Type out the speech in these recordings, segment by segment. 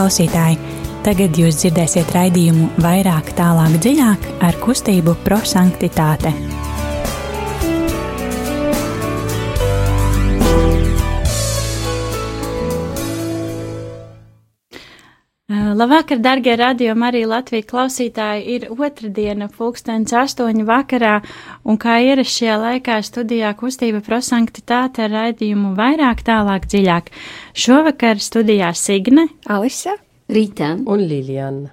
klausītāji! Tagad jūs dzirdēsiet raidījumu vairāk, tālāk, dziļāk ar kustību prosanktitāte. Labvakar, darbie radio Marija Latvijas klausītāji! Ir otrdiena, pulkstenis astoņi vakarā, un kā ierasts šajā laikā studijā kustība prosanktitāte ar raidījumu vairāk, tālāk, dziļāk. Šovakar studijā Signe, Alisa, Rīta un Liljana.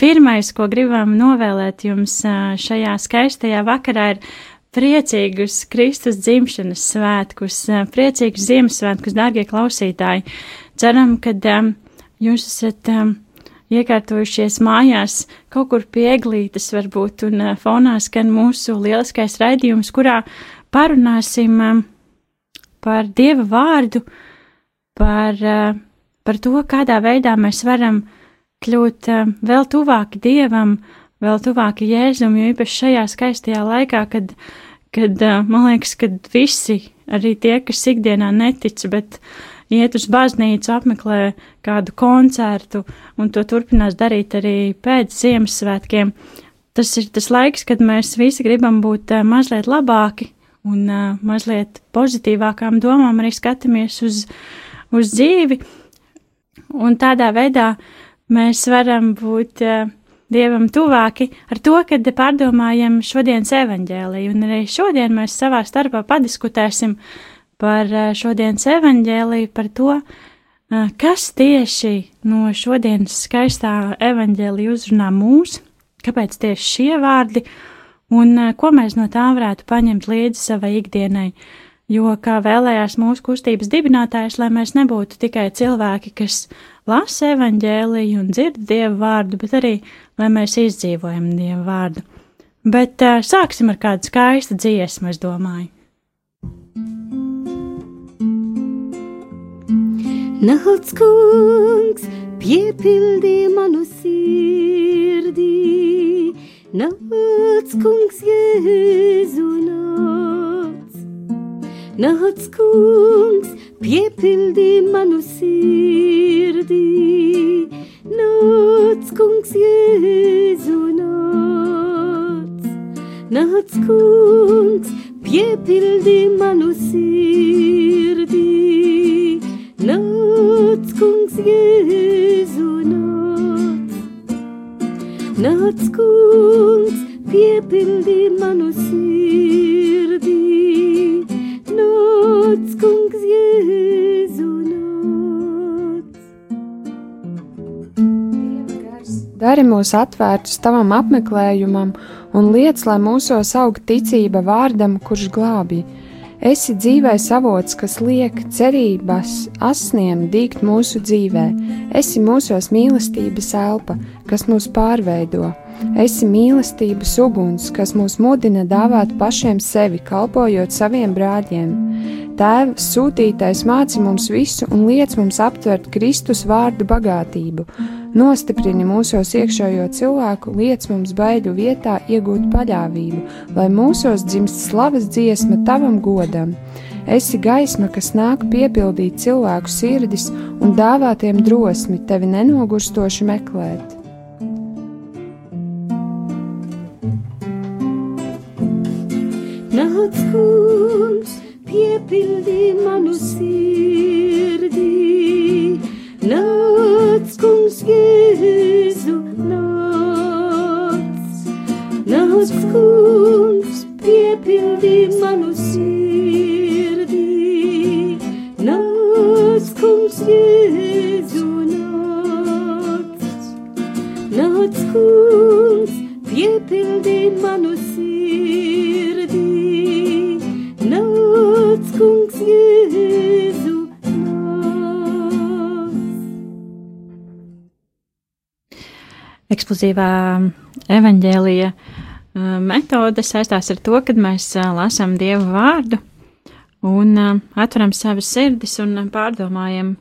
Pirmais, ko gribam novēlēt jums šajā skaistajā vakarā, ir priecīgus Kristus dzimšanas svētkus, priecīgus Ziemassvētkus, dārgie klausītāji! Ceram, ka um, jūs esat um, iekārtojušies mājās, kaut kur pie eglītes varbūt, un uh, fonā skan mūsu lieliskais raidījums, kurā parunāsim um, par Dieva vārdu, par, uh, par to, kādā veidā mēs varam kļūt uh, vēl tuvāki Dievam, vēl tuvāki Jēzum, jo īpaši šajā skaistajā laikā, kad, kad uh, man liekas, kad visi, arī tie, kas ikdienā netic, bet iet uz baznīcu, apmeklē kādu koncertu, un to turpinās darīt arī pēc Ziemassvētkiem. Tas ir tas laiks, kad mēs visi gribam būt uh, mazliet labāki un uh, mazliet pozitīvākām domām arī skatāmies uz, uz dzīvi, un tādā veidā mēs varam būt uh, Dievam tuvāki ar to, kad pārdomājam šodienas evaņģēliju, un arī šodien mēs savā starpā padiskutēsim par šodienas evaņģēliju, par to, kas tieši no šodienas skaistā evaņģēlija uzrunā mūs, kāpēc tieši šie vārdi, un ko mēs no tā varētu paņemt līdzi savai ikdienai. Jo, kā vēlējās mūsu kustības dibinātājs, lai mēs nebūtu tikai cilvēki, kas lasa evaņģēliju un dzird dievu vārdu, bet arī, lai mēs izdzīvojam dievu vārdu. Bet uh, sāksim ar kādu skaistu dziesmu, es domāju. Nāc, kungs, piepildī manu sirdī, nāc, kungs, Jēzu nāc. Nāc, kungs, piepildī manu sirdī, nāc, kungs, Jēzu nāc. Nāc, kungs, piepildī manu sirdī. Nāc, kungs, Jēzu nāc. Nāc, kungs, piepildī manu sirdī. Nāc, kungs, Jēzu nāc. dari mūs atvērtus tavam apmeklējumam un liec, lai mūsos aug ticība vārdam, kurš glābj. Esi dzīvais avots, kas liek cerības asniem dīgt mūsu dzīvē. Esi mūsos mīlestības elpa, kas mūs pārveido. Esi mīlestības uguns, kas mūs mudina dāvāt pašiem sevi, kalpojot saviem brāļiem. Tēvs sūtītais māci mums visu un liec mums aptvert Kristus vārdu bagātību. Nostiprini mūsos iekšējo cilvēku, liec mums baidu vietā iegūt paļāvību, lai mūsos dzimst slavas dziesma tavam godam. Esi gaisma, kas nāk piepildīt cilvēku sirdis un dāvātiem drosmi tevi nenogurstoši meklēt. Nāc, kungs, piepildī manu sirdī. Nāc, kungs, Jēzu, nāc. Nāc, kungs, piepildī manu sirdī. Nāc, kungs, Jēzu, nāc. Nāc, kungs, piepildī manu sirdī. Eksplozīvā evaņģēlija uh, metode saistās ar to, kad mēs uh, lasām Dievu vārdu un uh, atveram savas sirdis un pārdomājam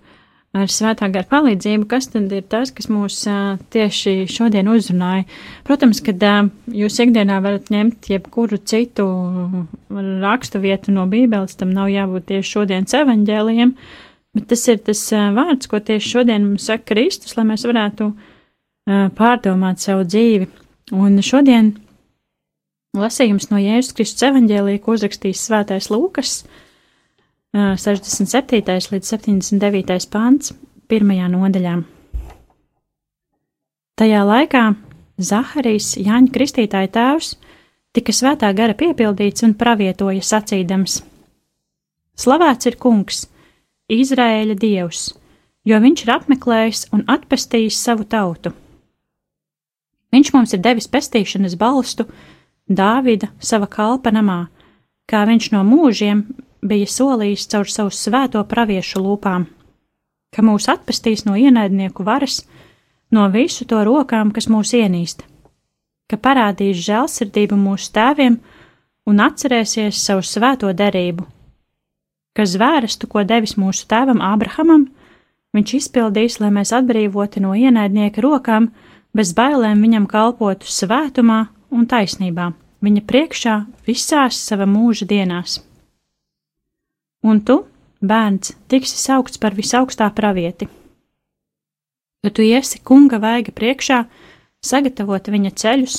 ar svētā gara palīdzību, kas tad ir tas, kas mūs tieši šodien uzrunāja. Protams, ka uh, jūs ikdienā varat ņemt jebkuru citu rakstu vietu no Bībeles, tam nav jābūt tieši šodienas evaņģēlijam, Bet tas ir tas vārds, ko tieši šodien mums saka Kristus, lai mēs varētu uh, pārdomāt savu dzīvi. Un šodien lasījums no Jēzus Kristus evaņģēlīja, ko uzrakstījis Svētais Lūkas, uh, 67. līdz 79. pāns, pirmajā nodaļā. Tajā laikā Zaharijs, Jāņa Kristītāja tēvs, tika svētā gara piepildīts un pravietoja sacīdams: Slavēts ir kungs, Izraēļa dievs, jo viņš ir apmeklējis un atpestījis savu tautu. Viņš mums ir devis pestīšanas balstu Dāvida sava kalpa namā, kā viņš no mūžiem bija solījis caur savu svēto praviešu lūpām, ka mūs atpestīs no ienaidnieku varas, no visu to rokām, kas mūs ienīst, ka parādīs žēlsirdību mūsu tēviem un atcerēsies savu svēto derību, ka zvērestu, ko devis mūsu tēvam Ābrahamam, viņš izpildīs, lai mēs atbrīvoti no ienaidnieka rokām, bez bailēm viņam kalpotu svētumā un taisnībā, viņa priekšā visās sava mūža dienās. Un tu, bērns, tiksi saukts par visaugstā pravieti jo tu iesi kunga vaiga priekšā, sagatavot viņa ceļus,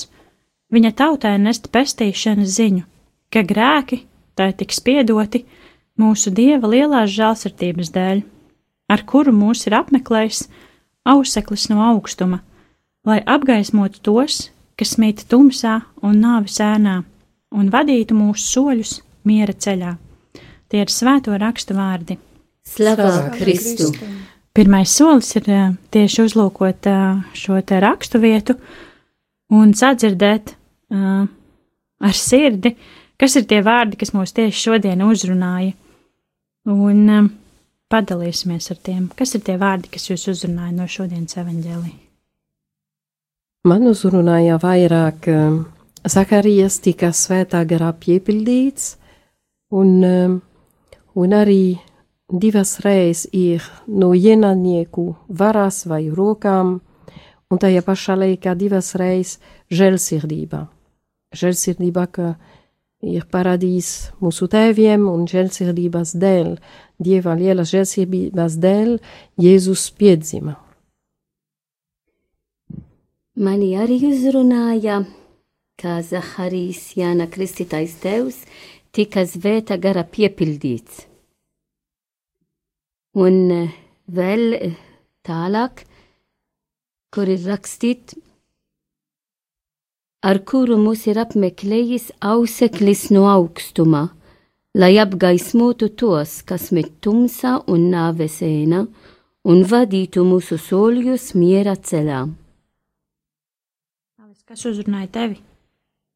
viņa tautai nest pestīšanas ziņu, ka grēki tai tiks piedoti mūsu dieva lielās žēlsirdības dēļ, ar kuru mūs ir apmeklējis auseklis no augstuma, lai apgaismotu tos, kas mīt tumsā un nāvis ēnā, un vadītu mūsu soļus miera ceļā. Tie ir svēto rakstu vārdi. Slavā Kristu! Pirmais solis ir tieši uzlūkot šo te rakstu vietu un sadzirdēt uh, ar sirdi, kas ir tie vārdi, kas mūs tieši šodien uzrunāja. Un padalīsimies ar tiem, kas ir tie vārdi, kas jūs uzrunāja no šodienas evaņģēlī. Man uzrunāja vairāk um, Zaharijas tika svētā garā piepildīts, un, um, un arī divas reizes ir no ienaidnieku varas vai rokām, un tajā pašā laikā divas reizes žēlsirdība. Žēlsirdība, ka ir parādījis mūsu tēviem un žēlsirdības dēļ, Dieva lielas žēlsirdības dēļ, Jēzus piedzima. Mani arī uzrunāja, kā Zaharijs Jāna Kristītais tevs tika zvēta gara piepildīts. Un eh, vēl eh, tālāk, kur ir rakstīt, ar kuru mūs ir apmeklējis auseklis no augstuma, lai apgaismotu tos, kas met tumsā un nāves ēna, un vadītu mūsu soļus miera ceļā. Kas uzrunāja tevi?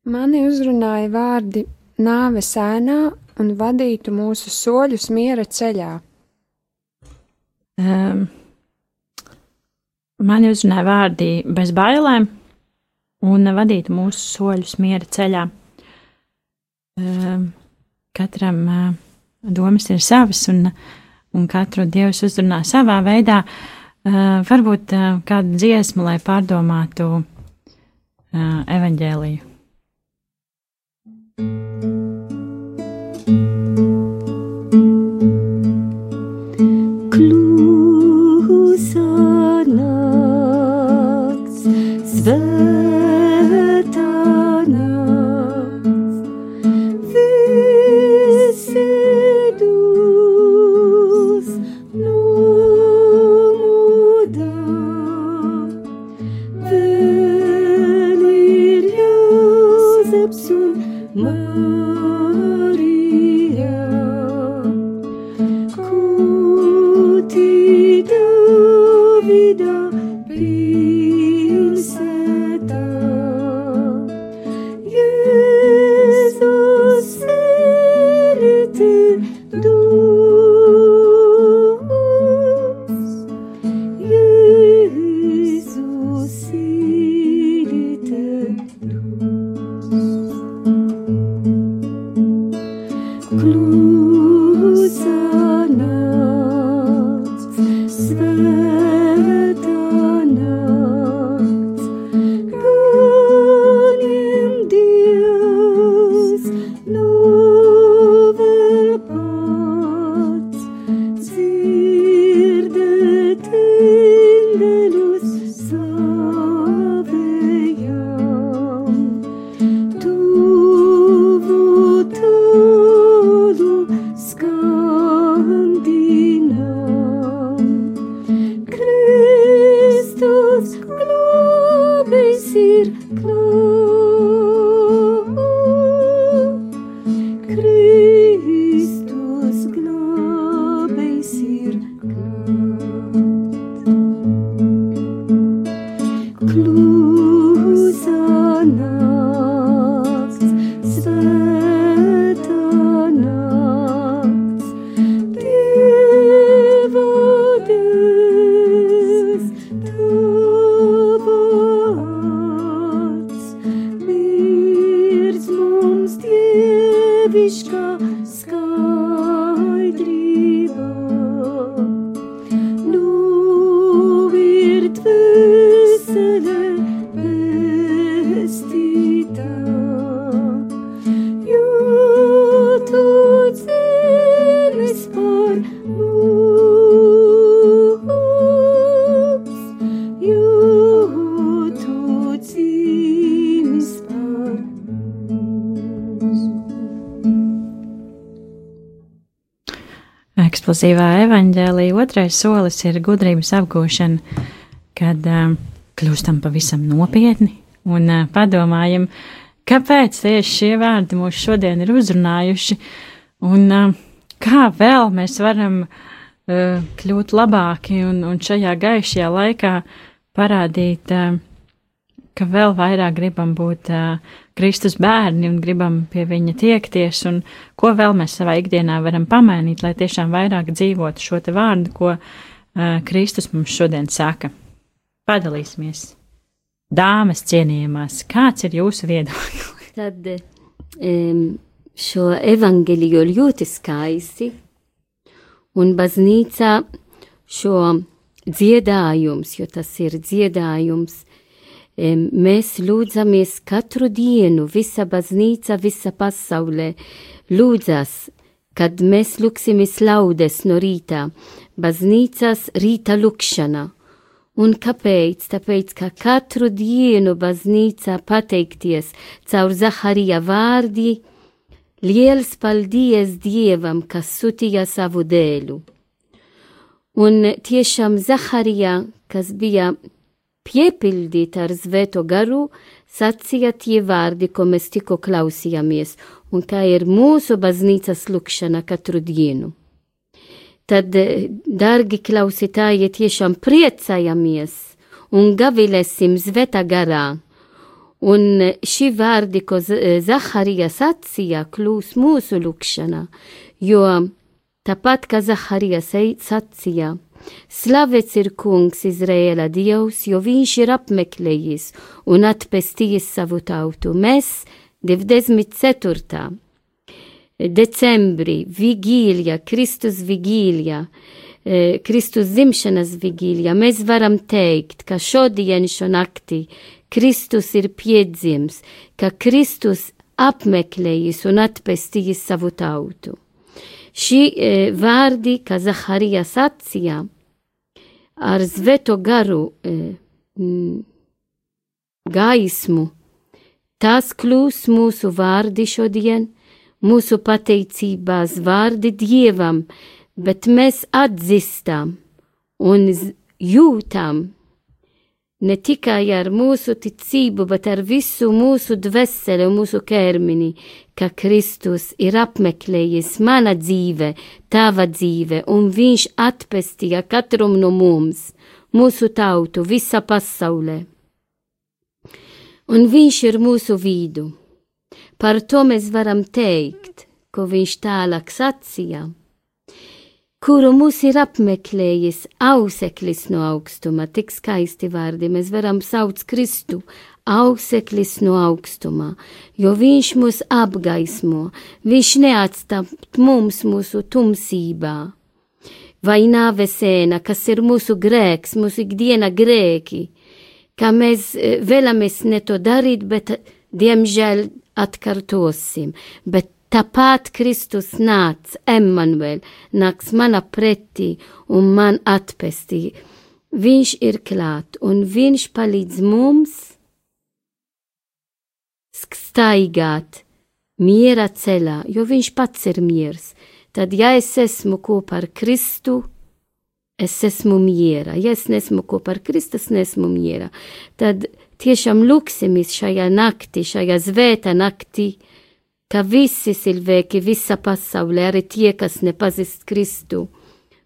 Mani uzrunāja vārdi nāves ēnā un vadītu mūsu soļus miera ceļā. Um, mani uzrunāja vārdi bez bailēm un vadītu mūsu soļus miera ceļā. Um, katram uh, domas ir savas, un, un katru dievs uzrunā savā veidā. Uh, varbūt uh, kādu dziesmu, lai pārdomātu uh, evaņģēliju. Svētā nāc. Ekskluzīvā evaņģēlīja otrais solis ir gudrības apgūšana, kad uh, kļūstam pavisam nopietni un uh, padomājam, kāpēc tieši šie vārdi mūs šodien ir uzrunājuši un uh, kā vēl mēs varam uh, kļūt labāki un, un šajā gaišajā laikā parādīt, uh, ka vēl vairāk gribam būt uh, Kristus bērni un gribam pie viņa tiekties, un ko vēl mēs savā ikdienā varam pamainīt, lai tiešām vairāk dzīvotu šo te vārdu, ko uh, Kristus mums šodien saka. Padalīsimies! Dāmas cienījamās, kāds ir jūsu viedoklis? Tad um, šo evaņģēliju ļoti skaisti, un baznīcā šo dziedājums, jo tas ir dziedājums, Mēs lūdzamies katru dienu, visa baznīca, visa pasaulē lūdzas, kad mēs lūksimies laudes no rīta, baznīcas rīta lūkšana. Un kāpēc? Tāpēc, ka katru dienu baznīca pateikties caur Zaharija vārdi, liels paldies Dievam, kas sūtīja savu dēlu. Un tiešām Zaharija, kas bija piepildīta ar svēto garu, sacīja tie vārdi, ko mēs tikko klausījāmies, un kā ir mūsu baznīcas lūkšana katru dienu. Tad, dārgi klausītāji, tiešām priecājamies un gavilēsim svētā garā. Un šī vārdi, ko Zaharija sacīja, kļūs mūsu lūkšana, jo tāpat kā Zaharija sacīja, Slavēts ir kungs Izraēla dievs, jo viņš ir apmeklējis un atpestījis savu tautu. Mēs 24. decembrī, vigīlija, Kristus vigīlija, e, Kristus zimšanas vigīlija, mēs varam teikt, ka šodien šo naktī Kristus ir piedzims, ka Kristus apmeklējis un atpestījis savu tautu. Šī e, vārdi, kā Zaharija sacīja, ar zveto garu e, m, gaismu, tas kļūs mūsu vārdi šodien, mūsu pateicībās vārdi Dievam, bet mēs atzīstam un jūtam. Ne tikai ar mūsu ticību, bet ar visu mūsu dvēseli un mūsu ķermeni, ka Kristus ir apmeklējis mana dzīve, tava dzīve, un viņš atpestīja katram no mums, mūsu tautu, visa pasaulē. Un viņš ir mūsu vidu. Par to mēs varam teikt, ko viņš tālāk sacīja kuru mūs ir apmeklējis auseklis no augstuma, tik skaisti vārdi mēs varam saukt Kristu, auseklis no augstuma, jo viņš mūs apgaismo, viņš neatstāt mums mūsu tumsībā. Vai nāvesēna, kas ir mūsu grēks, mūsu ikdiena grēki, ka mēs e, vēlamies ne to darīt, bet diemžēl atkārtosim, bet Tāpat Kristus nāca, Emanuēl, nāks mana pretī un man atpestī. Viņš ir klāt un viņš palīdz mums staigāt miera ceļā, jo viņš pats ir miers. Tad, ja es esmu kopā ar Kristu, es esmu miera. Ja es nesmu kopā ar Kristu, es nesmu miera. Tad tiešām lūksimies šajā naktī, šajā zvēta naktī ka visi cilvēki, visa pasaulē, arī tie, kas nepazīst Kristu,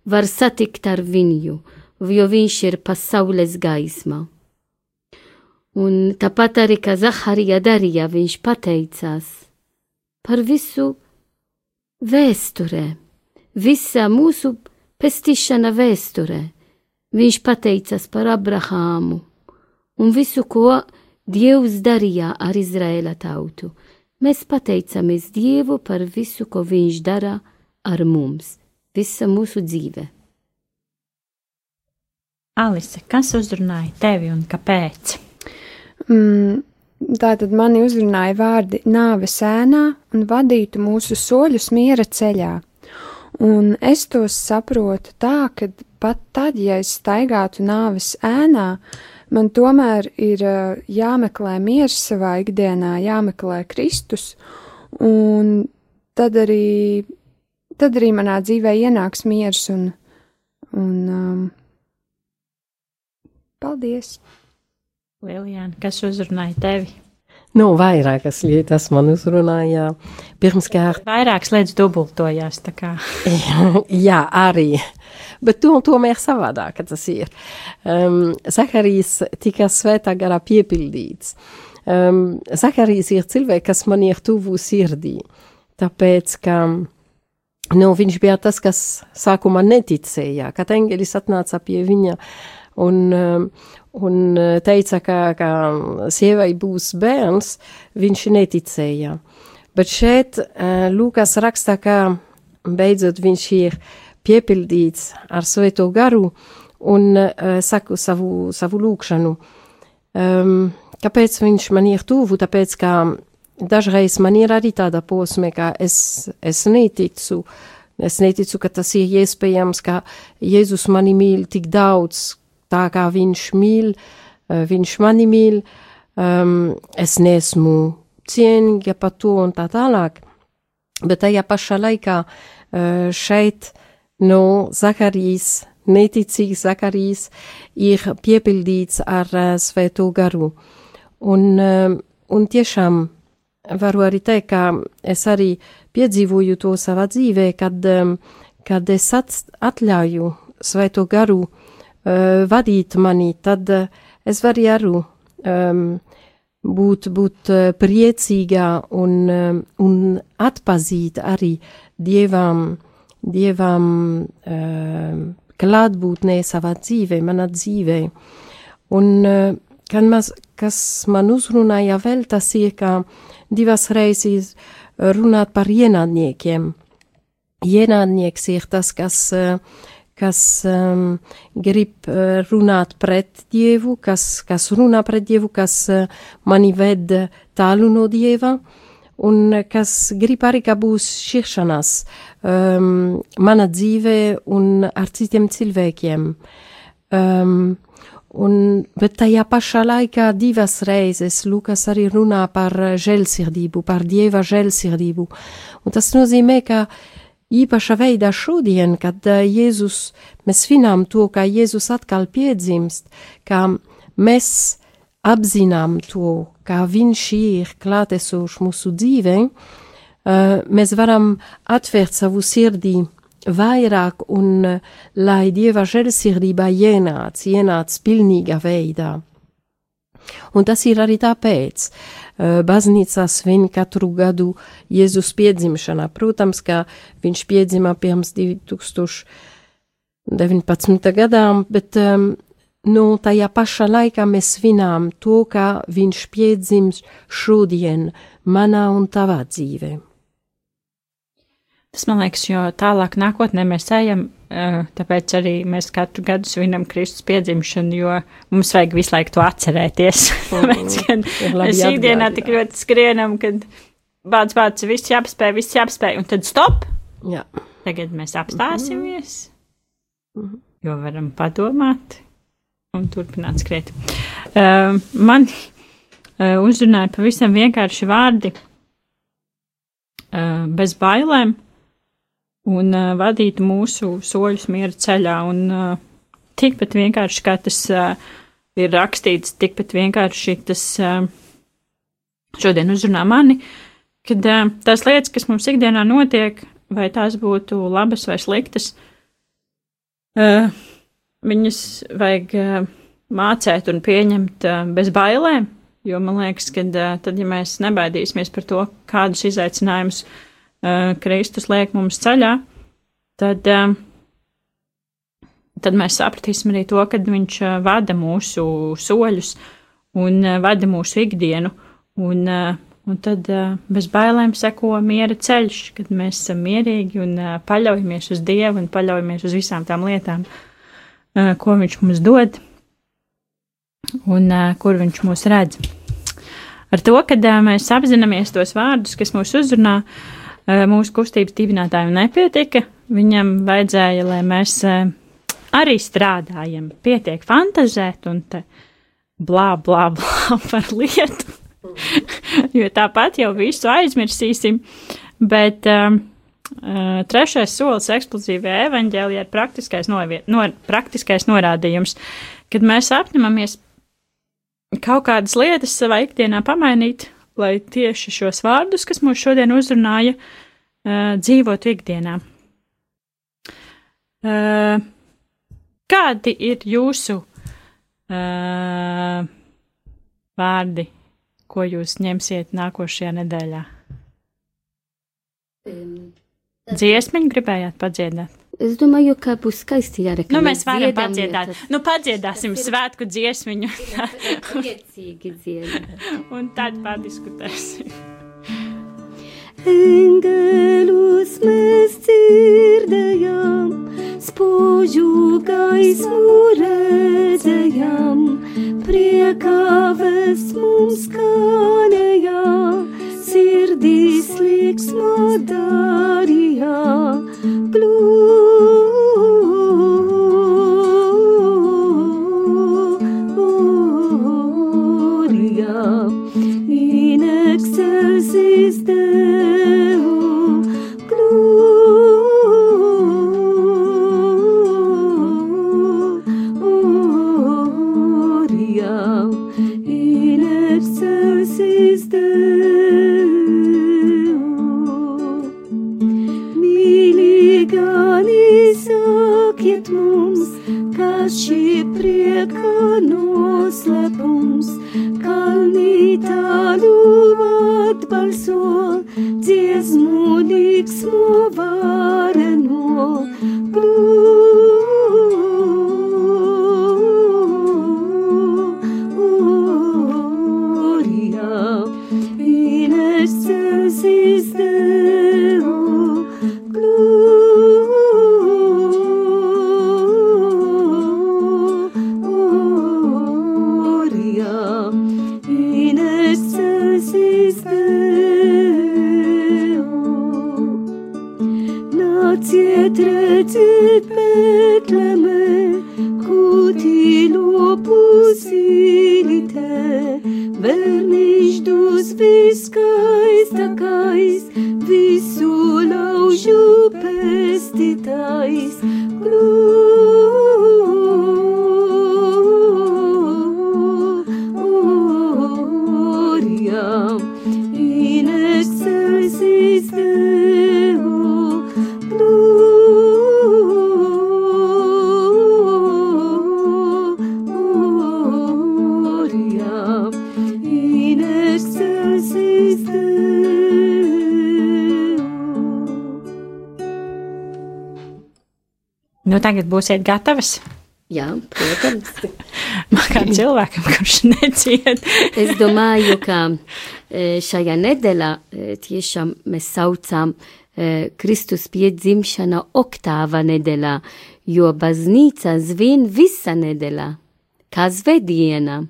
var satikt ar viņu, jo viņš ir pasaules gaisma. Un tāpat arī, kā Zaharija darīja, viņš pateicās par visu vēsturē, visa mūsu pestīšana vēsturē. Viņš pateicās par Abrahāmu un visu, ko Dievs darīja ar Izraēla tautu. Mēs pateicamies Dievu par visu, ko Viņš dara ar mums, visa mūsu dzīve. Alise, kas uzrunāja tevi un kāpēc? Mm, tā tad mani uzrunāja vārdi nāve sēnā un vadītu mūsu soļus miera ceļā. Un es tos saprotu tā, ka pat tad, ja es staigātu nāves ēnā, man tomēr ir jāmeklē miers savā ikdienā, jāmeklē Kristus, un tad arī tad arī manā dzīvē ienāks miers un, un um, paldies! Lielijāna, kas uzrunāja tevi? Nu, vairākas lietas man uzrunāja. Pirmkārt, Vairākas lietas dubultojās, jā, arī. Bet to, tomēr savādāk tas ir. Um, Zaharijs tika svētā garā piepildīts. Um, Zaharijs ir cilvēks, kas man ir tuvu sirdī. Tāpēc, ka nu, viņš bija tas, kas sākumā neticēja, kad eņģelis atnāca pie viņa un, um, un teica, ka, ka sievai būs bērns, viņš neticēja. Bet šeit uh, Lūkas raksta, ka beidzot viņš ir piepildīts ar svēto garu un uh, saku savu, savu lūkšanu. Um, kāpēc viņš man ir tuvu? Tāpēc, ka dažreiz man ir arī tāda posme, ka es, es neticu, es neticu, ka tas ir iespējams, ka Jēzus mani mīl tik daudz, tā kā viņš mīl, uh, viņš mani mīl, um, es nesmu cienīga par to un tā tālāk. Bet tajā pašā laikā uh, šeit, nu, Zaharijas, neticīgs Zaharijas, ir piepildīts ar uh, svēto garu. Un, uh, un tiešām varu arī teikt, ka es arī piedzīvoju to savā dzīvē, kad, um, kad es at, atļauju svēto garu uh, vadīt mani, tad uh, es varu arī um, būt, būt uh, priecīgā un, um, un atpazīt arī dievam, dievam um, klātbūtnē savā dzīvē, manā dzīvē. Un, uh, mas, kas man uzrunāja vēl, tas ir, ka divas reizes runāt par ienaidniekiem. Ienaidnieks ir tas, kas, kas um, grib runāt pret Dievu, kas, kas runā pret Dievu, kas mani ved tālu no Dieva, un kas grib arī, ka būs šķiršanās um, mana dzīvē un ar citiem cilvēkiem. Um, Un, bet tajā pašā laikā divas reizes Lukas arī runā par žēlsirdību, par dieva žēlsirdību. Un tas nozīmē, ka īpaša veidā šodien, kad Jēzus, mēs svinām to, ka Jēzus atkal piedzimst, ka mēs apzinām to, ka viņš ir klātesošs mūsu dzīvē, mēs varam atvērt savu sirdī vairāk un lai dieva žēlsirdība ienāc, ienāc pilnīgā veidā. Un tas ir arī tāpēc. Baznīca svin katru gadu Jēzus piedzimšanā. Protams, ka viņš piedzima pirms 2019. gadām, bet um, nu, tajā pašā laikā mēs svinām to, ka viņš piedzims šodien manā un tavā dzīvē. Tas man liekas, jo tālāk nākotnē mēs ejam, tāpēc arī mēs katru gadu svinam Kristus piedzimšanu, jo mums vajag visu laiku to atcerēties. Tāpēc, kad mēs ikdienā tik ļoti skrienam, kad bāc, bāc, viss jāapspēj, viss jāapspēj, un tad stop! Jā. Tagad mēs apstāsimies, mm -hmm. jo varam padomāt un turpināt skriet. Uh, man uh, uzrunāja pavisam vienkārši vārdi uh, bez bailēm un uh, vadītu mūsu soļus miera ceļā. Un uh, tikpat vienkārši, kā tas uh, ir rakstīts, tikpat vienkārši tas uh, šodien uzrunā mani, kad uh, tās lietas, kas mums ikdienā notiek, vai tās būtu labas vai sliktas, uh, viņas vajag uh, mācēt un pieņemt uh, bez bailēm, jo man liekas, ka uh, tad, ja mēs nebaidīsimies par to, kādus izaicinājumus uh, Kristus liek mums ceļā, tad, uh, tad mēs sapratīsim arī to, ka viņš uh, vada mūsu soļus un vada mūsu ikdienu. Un, un tad bez bailēm seko miera ceļš, kad mēs esam mierīgi un paļaujamies uz Dievu un paļaujamies uz visām tām lietām, ko Viņš mums dod un kur Viņš mūs redz. Ar to, ka uh, mēs apzināmies tos vārdus, kas mūs uzrunā, uh, mūsu kustības dibinātājiem nepietika. Viņam vajadzēja, lai mēs uh, arī strādājam, pietiek fantazēt un te blā, blā, blā par lietu. jo tāpat jau visu aizmirsīsim. Bet um, trešais solis eksplozīvajā evaņģēlijā ir praktiskais, novie, no, praktiskais norādījums, kad mēs apņemamies kaut kādas lietas savā ikdienā pamainīt, lai tieši šos vārdus, kas mūs šodien uzrunāja, uh, dzīvotu ikdienā. Uh, kādi ir jūsu uh, vārdi, ko jūs ņemsiet nākošajā nedēļā? Dziesmiņu gribējāt padziedāt? Es domāju, ka būs skaisti jāreka. Nu, mēs varam dziedam, padziedāt. Tas... Nu, padziedāsim tas ir... svētku dziesmiņu. Priecīgi dziedam. Un tad padiskutēsim. Engelus mēs dzirdējām, spožu gaismu redzējām, priekāves mums skanējām sirdīs liksmo darījā, glūrijā, tagad būsiet gatavas. Jā, protams. Man kā cilvēkam, kurš neciet. Es domāju, ka e, šajā nedēļā e, tiešām mēs saucam e, Kristus piedzimšana oktāva nedēļā, jo baznīca zvin visa nedēļā, kā zvediena,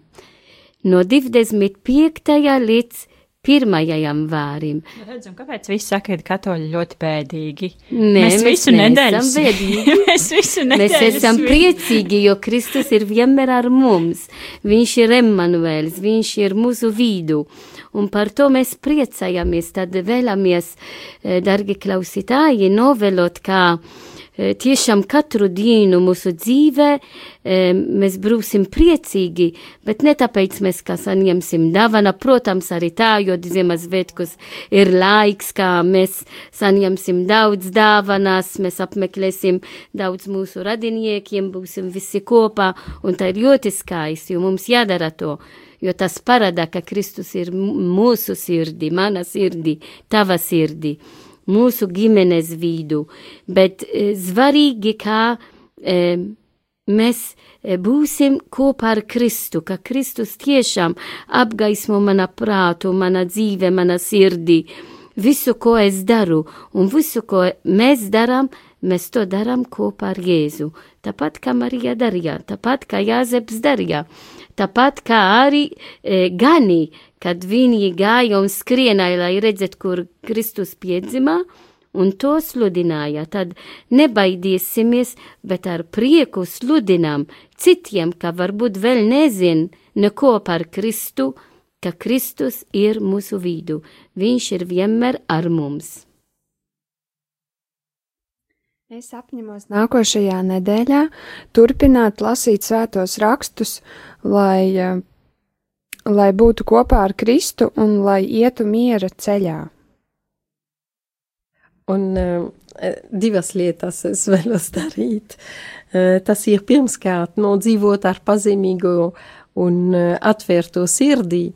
no 25. līdz pirmajam vārim. Redzam, kāpēc visi saka, ka katoļi ļoti bēdīgi? Nē, mēs visu nedēļu neesam bēdīgi. mēs visu nedēļu. Mēs esam priecīgi, jo Kristus ir vienmēr ar mums. Viņš ir Emanuēls, viņš ir mūsu vidū. Un par to mēs priecājamies, tad vēlamies, eh, dargi klausītāji, novelot, kā eh, tiešām katru dienu mūsu dzīvē eh, mēs būsim priecīgi, bet ne tāpēc mēs kā saņemsim dāvana, protams, arī tā, jo Ziemassvētkus ir laiks, kā mēs saņemsim daudz dāvanas, mēs apmeklēsim daudz mūsu radiniekiem, būsim visi kopā, un tā ir ļoti skaisti, jo mums jādara to, jo tas parāda, ka Kristus ir mūsu sirdi, mana sirdi, tava sirdi mūsu ģimenes vidu, bet e, svarīgi, kā e, mēs e, būsim kopā ar Kristu, ka Kristus tiešām apgaismo mana prātu, mana dzīve, mana sirdi, visu, ko es daru, un visu, ko mēs darām, mēs to darām kopā ar Jēzu. Tāpat kā Marija darīja, tāpat kā Jāzeps darīja, tāpat kā arī e, Gani, kad viņi gāja un skrienāja, lai redzētu, kur Kristus piedzimā, un to sludināja, tad nebaidīsimies, bet ar prieku sludinām citiem, ka varbūt vēl nezin neko par Kristu, ka Kristus ir mūsu vidū, viņš ir vienmēr ar mums. Es apņemos nākošajā nedēļā turpināt lasīt svētos rakstus, lai, eh, lai būtu kopā ar Kristu un lai ietu miera ceļā. Un uh, divas lietas es vēlos darīt. Uh, tas ir pirmkārt nodzīvot ar pazemīgu un uh, atvērto sirdī.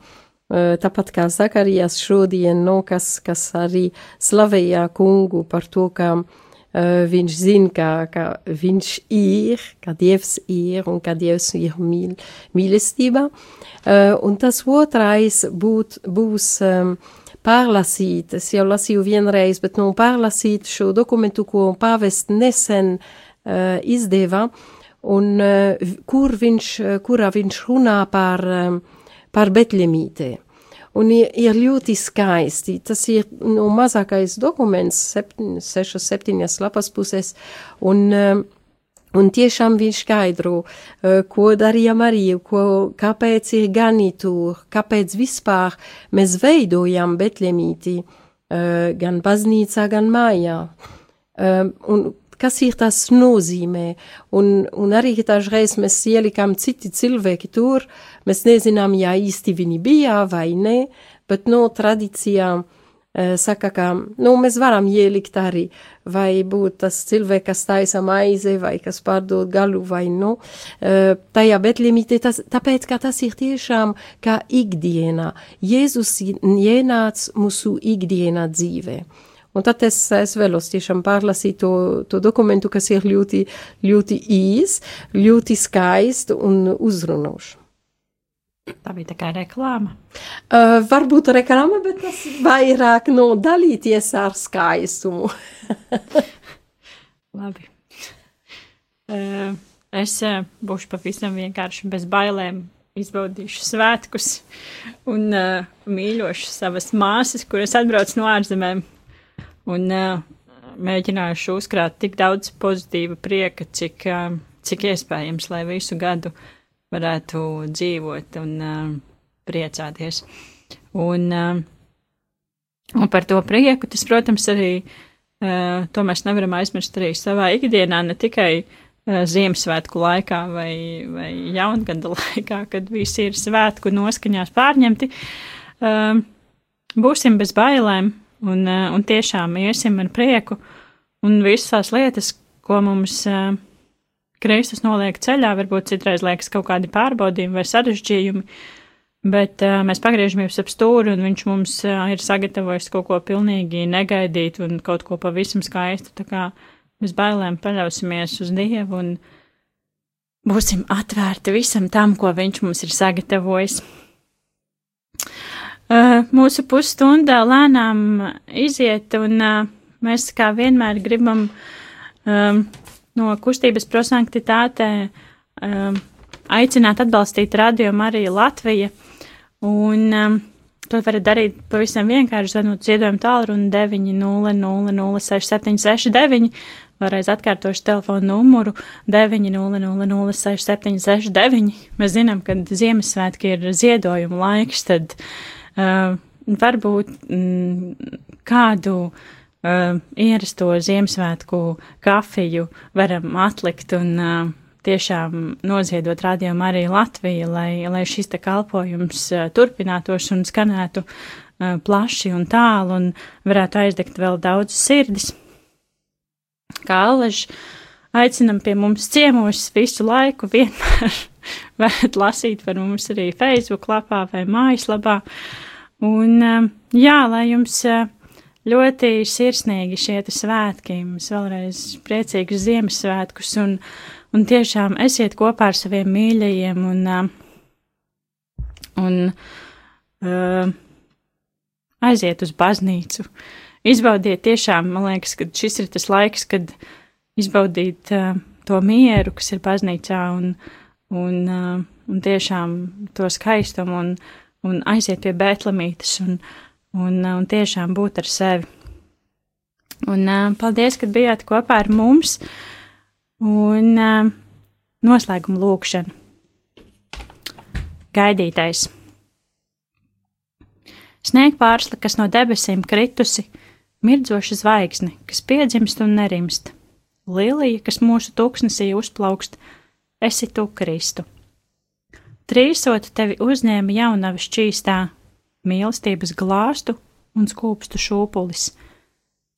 Tāpat kā Zakarijas šodien, no kas, kas arī slavēja kungu par to, ka uh, Uh, viņš zina, ka, ka viņš ir, ka Dievs ir un ka Dievs ir mīl, mīlestība. Uh, un tas otrais būt, būs um, pārlasīt, es jau lasīju vienreiz, bet nu pārlasīt šo dokumentu, ko pāvest nesen uh, izdeva, un uh, kur viņš, kurā viņš runā par, um, par betļemītē un ir, ir ļoti skaisti. Tas ir nu, mazākais dokuments, septiņ, sešas, septiņas lapas puses, un, um, un tiešām viņš skaidro, uh, ko darīja Marija, ko, kāpēc ir ganītur, kāpēc vispār mēs veidojam Betlemīti, uh, gan baznīcā, gan mājā. Um, un kas ir tas nozīmē. Un, un arī dažreiz mēs ielikām citi cilvēki tur, mēs nezinām, ja īsti viņi bija vai nē, bet no tradīcijām uh, saka, ka nu, mēs varam ielikt arī, vai būt tas cilvēks, kas taisa maize, vai kas pārdod galu, vai nu. Uh, tajā betlimīte, tas, tāpēc, ka tas ir tiešām kā ikdienā. Jēzus ienāca mūsu ikdienā dzīvē. Un tad es, es vēlos tiešām pārlasīt to, to dokumentu, kas ir ļoti, ļoti īs, ļoti skaists un uzrunošs. Tā bija kā reklāma. Uh, varbūt reklāma, bet tas vairāk no dalīties ar skaistumu. Labi. Uh, es uh, būšu pavisam vienkārši bez bailēm izbaudīšu svētkus un uh, mīļošu savas māsas, kuras atbrauc no ārzemēm un uh, mēģinājuši uzkrāt tik daudz pozitīva prieka, cik, uh, cik iespējams, lai visu gadu varētu dzīvot un uh, priecāties. Un, uh, un par to prieku tas, protams, arī uh, to mēs nevaram aizmirst arī savā ikdienā, ne tikai uh, Ziemassvētku laikā vai, vai jaungada laikā, kad visi ir svētku noskaņās pārņemti. Uh, būsim bez bailēm, un, eh, un tiešām iesim ar prieku, un visas tās lietas, ko mums uh, Kristus noliek ceļā, varbūt citreiz liekas kaut kādi pārbaudījumi vai sarežģījumi, bet uh, mēs pagriežamies ap stūri, un viņš mums ir sagatavojis kaut ko pilnīgi negaidīt un kaut ko pavisam skaistu, tā kā mēs bailēm paļausimies uz Dievu un būsim atvērti visam tam, ko viņš mums ir sagatavojis. Mūsu pusstunda lēnām iziet, un mēs kā vienmēr gribam um, no kustības prosanktitātē um, aicināt atbalstīt Radio Mariju Latviju, un um, to varat darīt pavisam vienkārši, zvanot ziedojumu tālruni 900-06-769, vēlreiz atkārtošu telefonu numuru 900-06-769. Mēs zinām, ka Ziemassvētki ir ziedojuma laiks, tad Uh, varbūt mm, kādu uh, ierasto Ziemassvētku kafiju varam atlikt un uh, tiešām noziedot rādījumu arī Latviju, lai, lai šis te kalpojums turpinātos un skanētu plaši un tālu un varētu aizdegt vēl daudz sirdis. Kā Alež, aicinam pie mums ciemos visu laiku, vienmēr varat lasīt par mums arī Facebook lapā vai mājaslapā. Uh, Un um, jā, lai jums uh, ļoti sirsnīgi šie svētki, jums vēlreiz priecīgus Ziemassvētkus un, un tiešām esiet kopā ar saviem mīļajiem un, uh, un uh, aiziet uz baznīcu. Izbaudiet tiešām, man liekas, ka šis ir tas laiks, kad izbaudīt uh, to mieru, kas ir baznīcā un, un, uh, un tiešām to skaistumu un, un aiziet pie Bētlamītes un, un, un tiešām būt ar sevi. Un uh, paldies, ka bijāt kopā ar mums un uh, noslēguma lūkšana. Gaidītais. Snieg pārsla, kas no debesīm kritusi, mirdzoša zvaigzne, kas piedzimst un nerimst, Lilija, kas mūsu tūkstnesī uzplaukst, esi tu, Kristu. Trīsot tevi uzņēma jaunavi šķīstā, mīlestības glāstu un skūpstu šūpulis.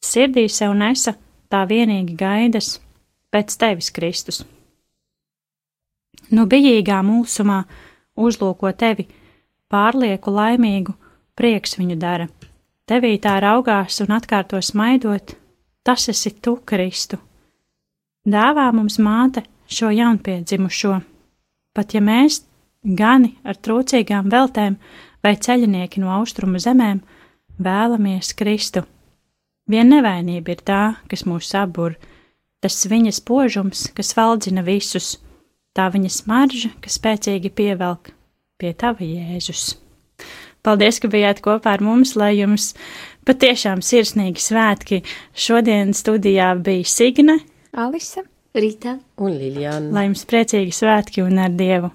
Sirdī sev nesa tā vienīgi gaidas pēc tevis, Kristus. No bijīgā mūsumā uzlūko tevi, pārlieku laimīgu, prieks viņu dara. Tevī tā raugās un atkārto smaidot, tas esi tu, Kristu. Dāvā mums māte šo jaunpiedzimušo, pat ja mēs, gani ar trūcīgām veltēm vai ceļinieki no austrumu zemēm, vēlamies Kristu. Vien nevainība ir tā, kas mūs sabur, tas viņas požums, kas valdzina visus, tā viņa smarža, kas spēcīgi pievelk pie tava Jēzus. Paldies, ka bijāt kopā ar mums, lai jums patiešām sirsnīgi svētki. Šodien studijā bija Signe, Alisa, Rīta un Liljana. lai jums priecīgi svētki un ar Dievu!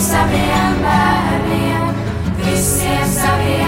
saviem bērniem, visiem saviem